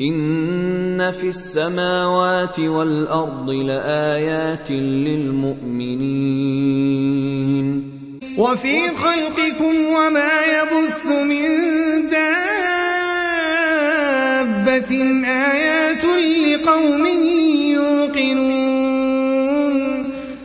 ان في السماوات والارض لايات للمؤمنين وفي خلقكم وما يبث من دابه ايات لقوم يوقنون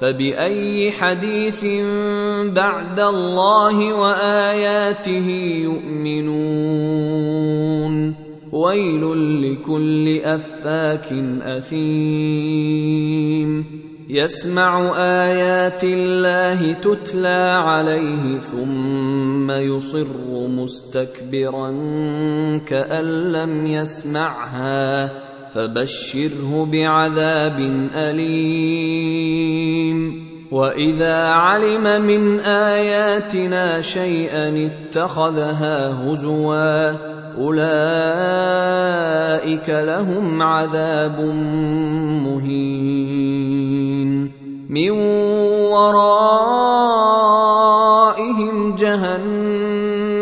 فبأي حديث بعد الله وآياته يؤمنون؟ ويل لكل أفاك أثيم. يسمع آيات الله تتلى عليه ثم يصر مستكبرا كأن لم يسمعها. فبشره بعذاب أليم. وإذا علم من آياتنا شيئا اتخذها هزوا أولئك لهم عذاب مهين. من ورائهم جهنم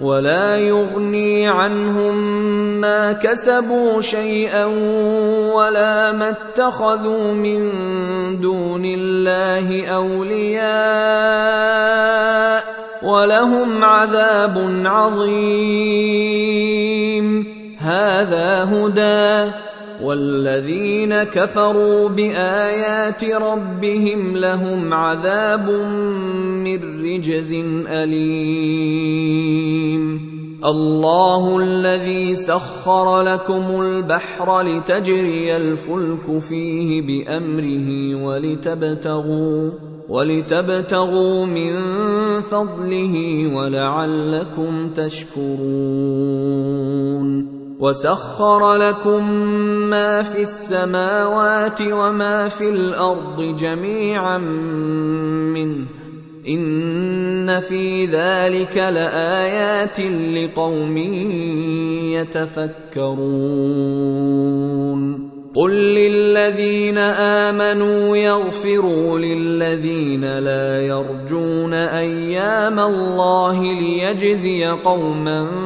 ولا يغني عنهم ما كسبوا شيئا ولا ما اتخذوا من دون الله أولياء ولهم عذاب عظيم. هذا هدى والذين كفروا بايات ربهم لهم عذاب من رجز اليم الله الذي سخر لكم البحر لتجري الفلك فيه بامره ولتبتغوا ولتبتغوا من فضله ولعلكم تشكرون وسخر لكم ما في السماوات وما في الأرض جميعا منه ان في ذلك لايات لقوم يتفكرون قل للذين امنوا يغفروا للذين لا يرجون أيام الله ليجزي قوما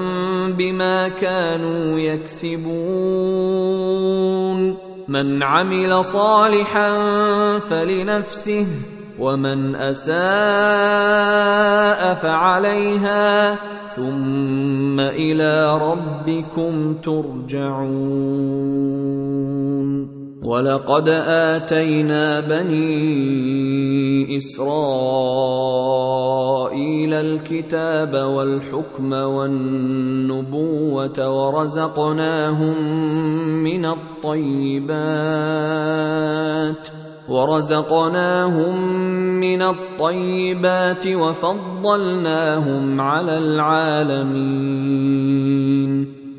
بما كانوا يكسبون. من عمل صالحا فلنفسه ومن أساء فعليها ثم إلى ربكم ترجعون. ولقد آتينا بني إسرائيل الكتاب والحكم والنبوة ورزقناهم من الطيبات ورزقناهم من الطيبات وفضلناهم على العالمين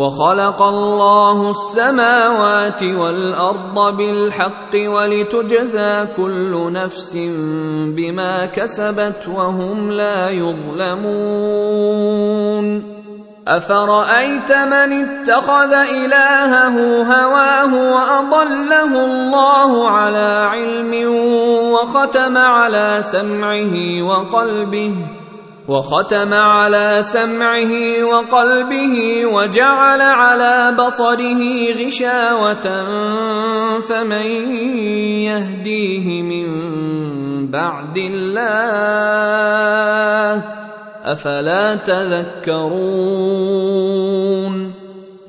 وخلق الله السماوات والأرض بالحق ولتجزى كل نفس بما كسبت وهم لا يظلمون. أفرأيت من اتخذ إلهه هواه وأضله الله على علم وختم على سمعه وقلبه وختم على سمعه وقلبه وجعل على بصره غشاوة فمن يهديه من بعد الله أفلا تذكرون؟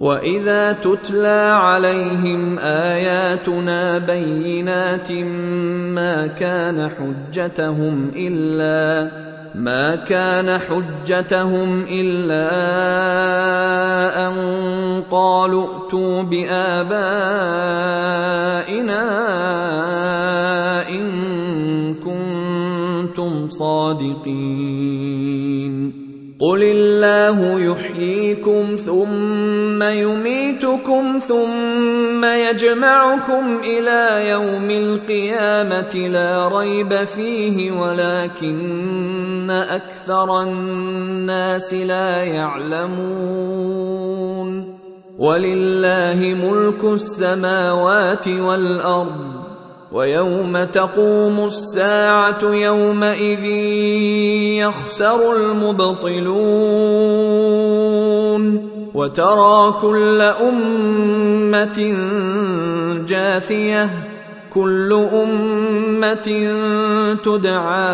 واذا تتلى عليهم اياتنا بينات ما كان حجتهم الا ما كان حجتهم الا ان قالوا ائتوا بابائنا ان كنتم صادقين قل الله يحييكم ثم يميتكم ثم يجمعكم إلى يوم القيامة لا ريب فيه ولكن أكثر الناس لا يعلمون. ولله ملك السماوات والأرض ويوم تقوم الساعة يومئذ يخسر المبطلون. وترى كل أمة جاثية كل أمة تدعى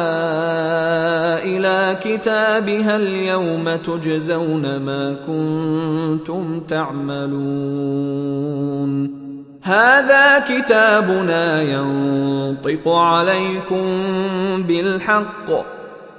إلى كتابها اليوم تجزون ما كنتم تعملون. هذا كتابنا ينطق عليكم بالحق.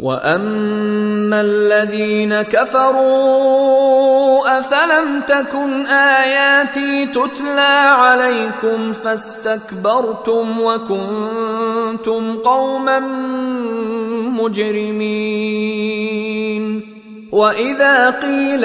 واما الذين كفروا افلم تكن اياتي تتلى عليكم فاستكبرتم وكنتم قوما مجرمين واذا قيل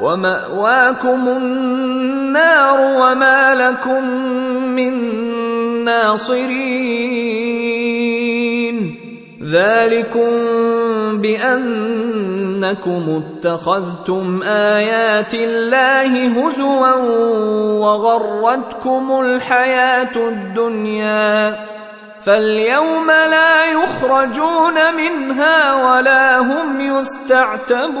ومأواكم النار وما لكم من ناصرين. ذلكم بأنكم اتخذتم آيات الله هزوا وغرتكم الحياة الدنيا. فاليوم لا يخرجون منها ولا هم يستعتبون.